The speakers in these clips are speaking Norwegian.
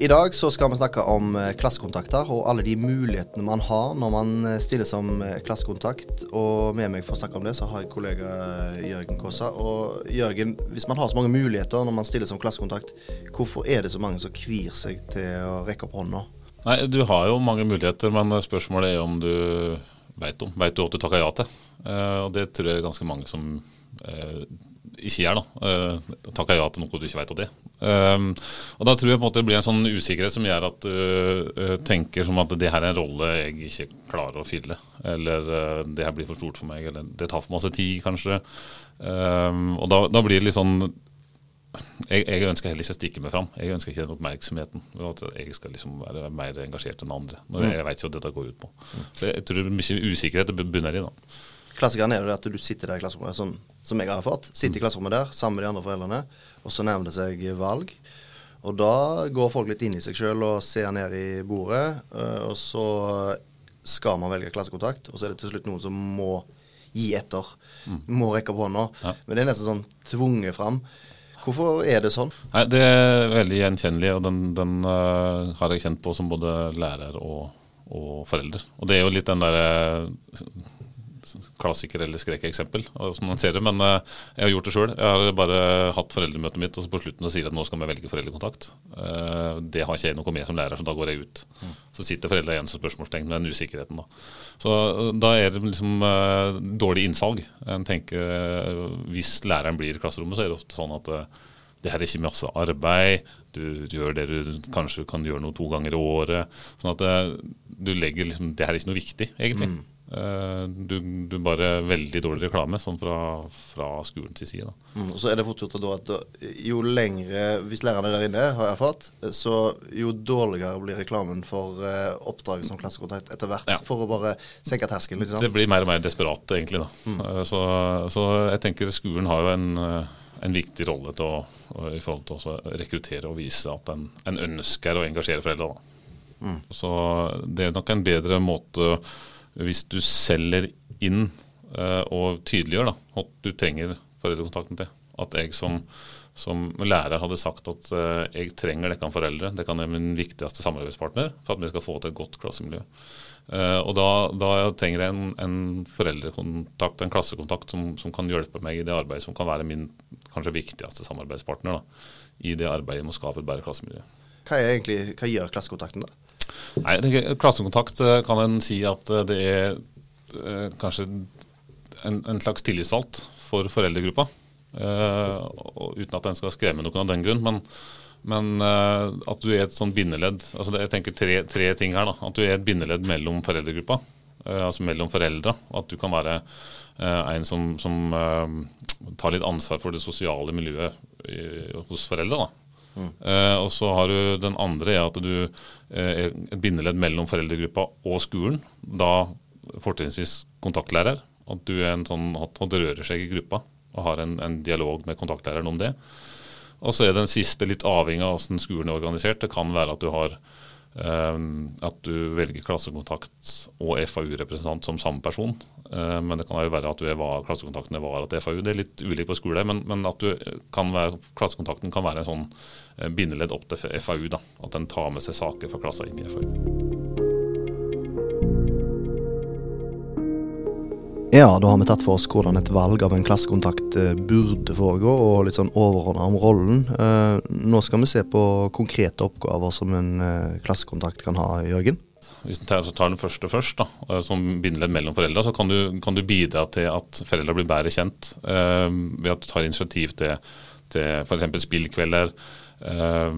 I dag så skal vi snakke om eh, klassekontakter og alle de mulighetene man har når man eh, stiller som eh, klassekontakt. Og med meg for å snakke om det, så har jeg kollega Jørgen Kåsa. Og Jørgen, hvis man har så mange muligheter når man stiller som klassekontakt, hvorfor er det så mange som kvir seg til å rekke opp hånda? Nei, Du har jo mange muligheter, men spørsmålet er om du veit om. Veit du at du takker ja til? Og det tror jeg ganske mange som ikke gjør. da, uh, Takker ja til noe du ikke vet hva det. Um, og Da tror jeg på en måte det blir en sånn usikkerhet som gjør at du uh, tenker som at det her er en rolle jeg ikke klarer å fylle. Eller uh, det her blir for stort for meg, eller det tar for masse tid, kanskje. Um, og da, da, blir det litt sånn jeg, jeg, ønsker heller ikke å stikke meg fram. Jeg ønsker ikke den oppmerksomheten. At jeg skal liksom være mer engasjert enn andre. Når jeg, jeg vet ikke hva dette går ut på. Så jeg tror det er mye usikkerhet det bunner i. da. Klassikeren er det at du sitter der i klasserommet, sånn som jeg har erfart. Sitter i klasserommet der sammen med de andre foreldrene, og så nærmer det seg valg. Og da går folk litt inn i seg sjøl og ser ned i bordet, eh, og så skal man velge klassekontakt, og så er det til slutt noen som må gi etter. Mm. Må rekke opp hånda. Ja. Men det er nesten sånn tvunget fram. Hvorfor er det sånn? Nei, Det er veldig gjenkjennelig, og den, den uh, har jeg kjent på som både lærer og, og forelder. Og det er jo litt den derre klassiker eller skrekkeksempel, som man ser det. Men uh, jeg har gjort det sjøl. Jeg har bare hatt foreldremøtet mitt, og så på slutten sier at nå skal vi velge foreldrekontakt. Uh, det har ikke jeg noe med som lærer, så da går jeg ut. Mm. Så sitter foreldra igjen som spørsmålstegn med den usikkerheten. Da. Så uh, da er det liksom dårlig innsalg. En tenker, Hvis læreren blir i klasserommet, så er det ofte sånn at det her er ikke masse arbeid, du gjør det du kanskje kan gjøre noe to ganger i året. sånn at du legger liksom, Det her er ikke noe viktig, egentlig. Mm. Eh, du, du, bare veldig dårlig reklame sånn fra, fra skolens side. Mm, og så er det fort gjort at jo lengre, hvis lærerne der inne har erfart, så jo dårligere blir reklamen for uh, oppdraget som klassekontakt etter hvert. Ja. For å bare senke terskelen. Det blir mer og mer desperat, egentlig. Mm. Uh, så, så, jeg tenker skolen har jo en, en viktig rolle til å, i forhold til å rekruttere og vise at en, en ønsker å engasjere foreldre. Mm. Så det er nok en bedre måte hvis du selger inn uh, og tydeliggjør da, at du trenger foreldrekontakten til. At jeg som, som lærer hadde sagt at uh, jeg trenger dere foreldre. Det kan være min viktigste samarbeidspartner for at vi skal få til et godt klassemiljø. Uh, og da, da, trenger jeg en, en, foreldrekontakt, en klassekontakt, som, som, kan hjelpe meg i det arbeidet som kan være min kanskje viktigste samarbeidspartner da, i det arbeidet med å skape et bedre klassemiljø. Hva, egentlig, hva gjør klassekontakten da? Nei, Klassekontakt eh, kan en si at eh, det er eh, kanskje en, en slags tillitsvalgt for foreldregruppa. Uh, uten at en skal skremme noen av den grunn. Men, men eh, at du er et sånn bindeledd. altså det, Jeg tenker tre, tre, ting her. da, At du er et bindeledd mellom foreldregruppa, uh, altså mellom foreldra. At du kan være en som, som tar litt ansvar for det sosiale miljøet hos foreldre. da Uh, og så har du den andre er at du er et bindeledd mellom foreldregruppa og skolen. Da fortrinnsvis kontaktlærer. At du er en sånn, at han rører seg i gruppa og har en, en dialog med kontaktlæreren om det. Og så er den siste litt avhengig av hvordan skolen er organisert. Det kan være at du har at du velger klassekontakt og FAU-representant som samme person. Uh, men det kan jo være at du er klassekontakten er vara til FAU. Det er litt ulikt på skole, men, men at kan være, klassekontakten kan være en sånn Eh, bindeledd opp til FAU. da, At den tar med seg saker fra klassa inn i FAU. Ja, da har vi tatt for oss hvordan et valg av en klassekontakt eh, burde foregå, og litt sånn overordna om rollen. Eh, nå skal vi se på konkrete oppgaver som en klassekontakt kan ha, Jørgen. Hvis du tar, den første først, da, som bindeledd mellom foreldre, så kan du, kan du, bidra til at foreldre blir bedre kjent eh, ved at du tar initiativ til, til f.eks. spillkvelder eh,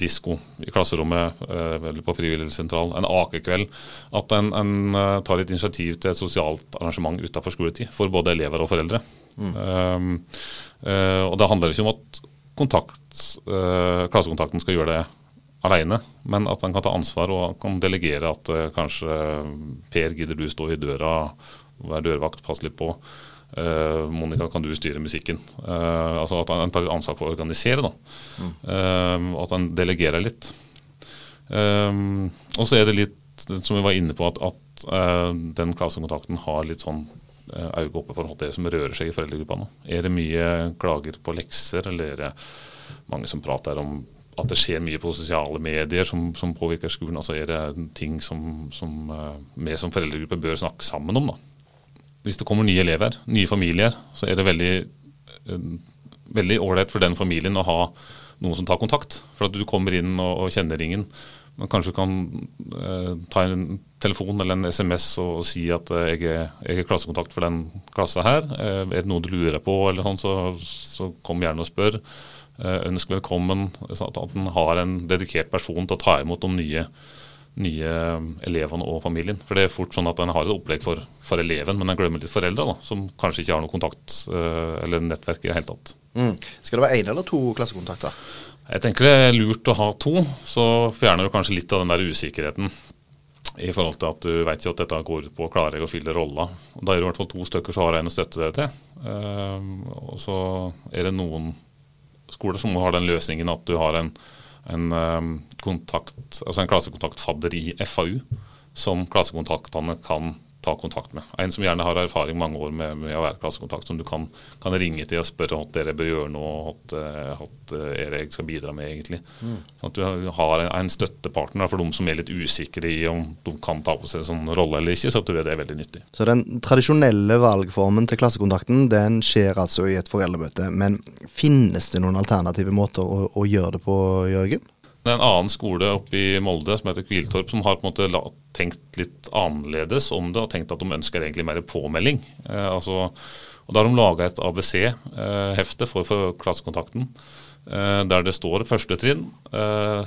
disko i klasserommet eh, eller på frivilligsentralen, en akekveld. At en, en uh, tar litt initiativ til et sosialt arrangement utenfor skoletid for både elever og foreldre. Mm. Eh, eh, og Det handler ikke om at kontakt, uh, klassekontakten skal gjøre det alene, men at han kan ta ansvar og kan delegere at kanskje Per, gidder du stå i døra, være dørvakt, passe litt på. Uh, Monica, kan du styre musikken? Uh, altså At han tar litt ansvar for å organisere. da. Mm. Uh, at han delegerer litt. og så er det litt, som vi var inne på, at, at den klassekontakten har litt sånn øye oppe for det som rører seg i foreldregruppa nå. Er det mye klager på lekser, eller er det mange som prater om at det skjer mye på sosiale medier som, som påvirker skolen. Altså er det ting som, som vi som foreldregruppe bør snakke sammen om. da. Hvis det kommer nye elever, nye familier, så er det veldig veldig ålreit for den familien å ha noen som tar kontakt. For at du kommer inn og, og kjenner ringen. Men kanskje du kan eh, ta en telefon eller en SMS og, si at eh, jeg, er, jeg, er, klassekontakt for den klassa her. Eh, er det noe du lurer på, eller sånn, så, så kom gjerne og spør. Eh, ønsk velkommen. At en har en dedikert person til å ta imot de nye, nye elevene og familien. For det er fort sånn at en har et opplegg for, for eleven, men en glemmer litt foreldre, da, som kanskje ikke har noe kontakt eh, eller nettverk i det hele tatt. Mm. Skal det være én eller to klassekontakter? Jeg tenker det er lurt å ha to, så fjerner du kanskje litt av den der usikkerheten. I forhold til at du vet ikke at dette går ut på å klare å fylle rolla. Da er det i hvert fall to stykker som har en å støtte deg til. Uh, og så er det noen skoler som har den løsningen at du har en, en, um, kontakt, altså en klassekontaktfadder i FAU som klassekontaktene kan ta kontakt med. En som gjerne har erfaring mange år med, med å være klassekontakt, som du kan, kan, ringe til og spørre hva dere bør gjøre nå, hva dere skal bidra med egentlig. Mm. Sånn at du har en, en støttepartner for de som er litt usikre i om de kan ta på seg en sånn rolle eller ikke, så tror jeg det er veldig nyttig. Så den tradisjonelle valgformen til klassekontakten den skjer altså i et foreldremøte, men finnes det noen alternative måter å, å gjøre det på, Jørgen? Det er en annen skole oppe i Molde som heter Kviltorp, som har på en måte tenkt litt annerledes om det og tenkt at de ønsker egentlig mer påmelding. Eh, altså, og Da har de laga et ABC-hefte for, for, klassekontakten. Eh, der det står første trinn eh,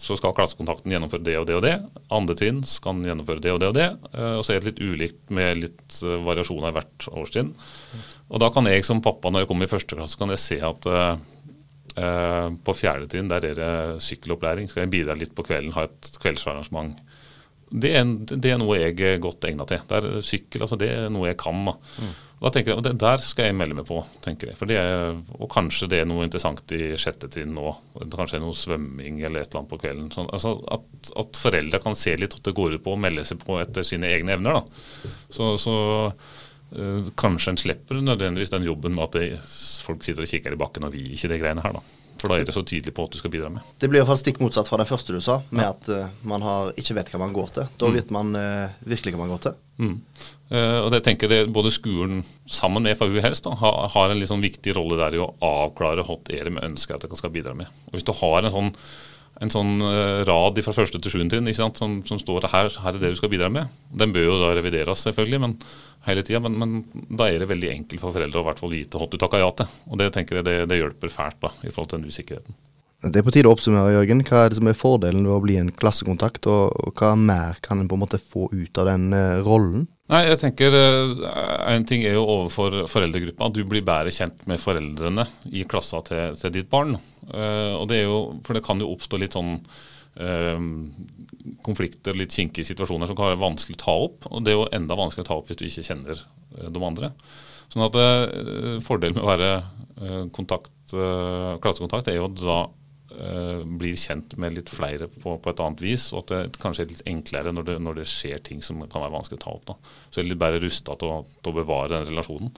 så skal klassekontakten gjennomføre det og det og det. Andre trinn skal gjennomføre det og det og det. Eh, og så er det litt ulikt med litt eh, variasjoner hvert årstrinn. Og da kan jeg som pappa når jeg kommer i første klasse, kan jeg se at eh, Eh, på fjerde trinn der er det sykkelopplæring. Skal jeg bidra litt på kvelden, ha et kveldsarrangement. Det er, det er noe jeg er godt egna til. Det er sykkel, altså det er noe jeg kan. Da. Mm. da tenker jeg, og Der skal jeg melde meg på, tenker jeg. Er, og kanskje det er noe interessant i sjette trinn nå. Kanskje noe svømming eller et eller annet på kvelden. Sånn, altså at, at, foreldre kan se litt at det går ut på å melde seg på etter sine egne evner. Da. Så, så kanskje en slipper nødvendigvis den jobben med at det, folk sitter og kikker i bakken og vi ikke de greiene her. da. For da er det så tydelig på at du skal bidra med. Det blir i hvert fall stikk motsatt fra den første du sa, med ja. at uh, man har, ikke vet hva man går til. Da mm. vet man uh, virkelig hva man går til. Mm. og det tenker jeg Både skolen sammen med FAU helst da, har, har, en litt sånn viktig rolle der i å avklare hva det er de ønsker at de skal bidra med. Og Hvis du har en sånn en sånn uh, rad fra første til sjuende trinn som, som, står her, her er det du skal bidra med. Den bør jo da revideres selvfølgelig men, hele tida, men, men, da er det veldig enkelt for foreldre å hvert fall vite hva du takker ja til. Og Det tenker jeg det, det hjelper fælt da, i forhold til den usikkerheten. Det er på tide å oppsummere, Jørgen. Hva er det som er fordelen ved å bli en klassekontakt, og, hva mer kan en på en måte få ut av den uh, rollen? Nei, jeg tenker uh, En ting er jo overfor foreldregruppa du blir bedre kjent med foreldrene i klassa til, til ditt barn. Uh, og det er jo, For det kan jo oppstå litt sånn uh, konflikter, litt kinkige situasjoner som kan være vanskelig å ta opp. Og det er jo enda vanskeligere å ta opp hvis du ikke kjenner de andre. Sånn at Fordelen med å være kontakt, klassekontakt er jo da uh, blir kjent med litt flere på, på, et annet vis, og at det kanskje er litt enklere når det, når det, skjer ting som kan være vanskelig å ta opp. Da. Så er det litt bedre rusta til, til, å bevare den relasjonen.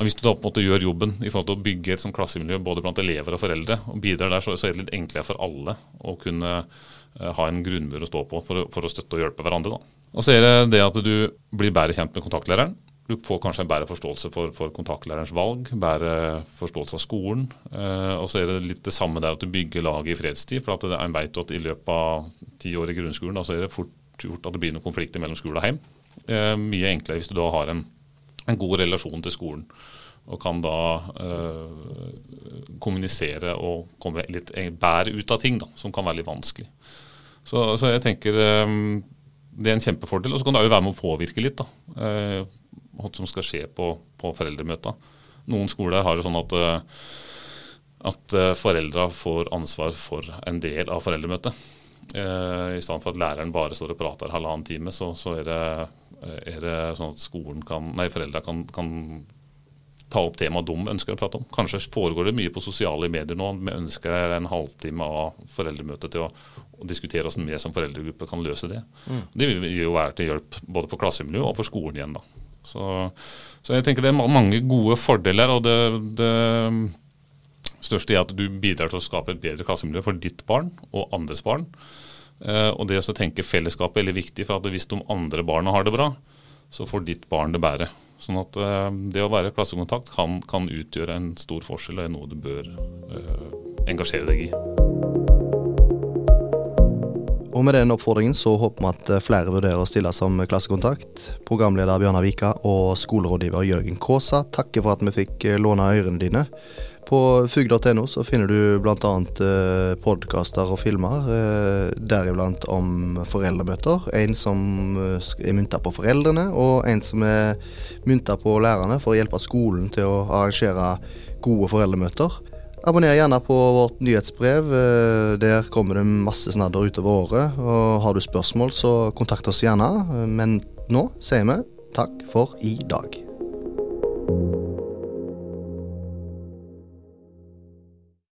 Og Hvis du da på en måte gjør jobben i forhold til å bygge et sånt klassemiljø både blant elever og foreldre, og bidrar der, så, så er det litt enklere for alle å kunne uh, ha en grunnmur å stå på for, for, å støtte og hjelpe hverandre. Da. Og så er det det at du blir bedre kjent med kontaktlæreren. Du får kanskje en bedre forståelse for, for kontaktlærerens valg, bedre forståelse av skolen. Eh, og så er det litt det samme der at du bygger laget i fredstid. For at en vet at i løpet av ti år i grunnskolen da, så er det fort gjort at det blir noen konflikter mellom skole og hjem. Eh, mye enklere hvis du da har en, en god relasjon til skolen. Og kan da eh, kommunisere og komme litt bedre ut av ting da, som kan være litt vanskelig. Så, så jeg tenker eh, det er en kjempefordel. Og så kan det òg være med å påvirke litt. da. Som skal skje på, på foreldremøta. Noen skoler har det sånn at, eh, at eh, foreldra får ansvar for en del av foreldremøtet. Eh, I stedet for at læreren bare står og prater halvannen time, så, så er, det, er, det, sånn at skolen kan, nei, foreldra kan, kan ta opp temaet de ønsker å prate om. Kanskje foregår det mye på sosiale medier nå. Vi ønsker en halvtime av foreldremøtet til å, å diskutere hvordan vi som foreldregruppe kan løse det. Mm. Det vil jo være til hjelp både for klassemiljøet og for skolen igjen. da. Så, så, jeg tenker det er mange gode fordeler. og det, det største er at du bidrar til å skape et bedre klassemiljø for ditt barn og andres barn. Eh, og det å tenke fellesskapet er veldig viktig, for at hvis de andre barna har det bra, så får ditt barn det bedre. Sånn at eh, det å være klassekontakt kan, kan utgjøre en stor forskjell og er noe du bør uh, engasjere deg i. Og med den oppfordringen så håper vi at flere vurderer å stille som klassekontakt. Programleder Bjørnar Vika og skolerådgiver Jørgen Kaasa takker for at vi fikk låne ørene dine. På fugl.no så finner du bl.a. Eh, podkaster og filmer, eh, deriblant om foreldremøter. En som eh, er mynta på foreldrene, og en som er mynta på lærerne for å hjelpe skolen til å arrangere gode foreldremøter. Abonner gjerne på vårt nyhetsbrev. Eh, der kommer det masse snadder utover året. Og har du spørsmål, så kontakt oss gjerne. Eh, men nå sier vi takk for i dag.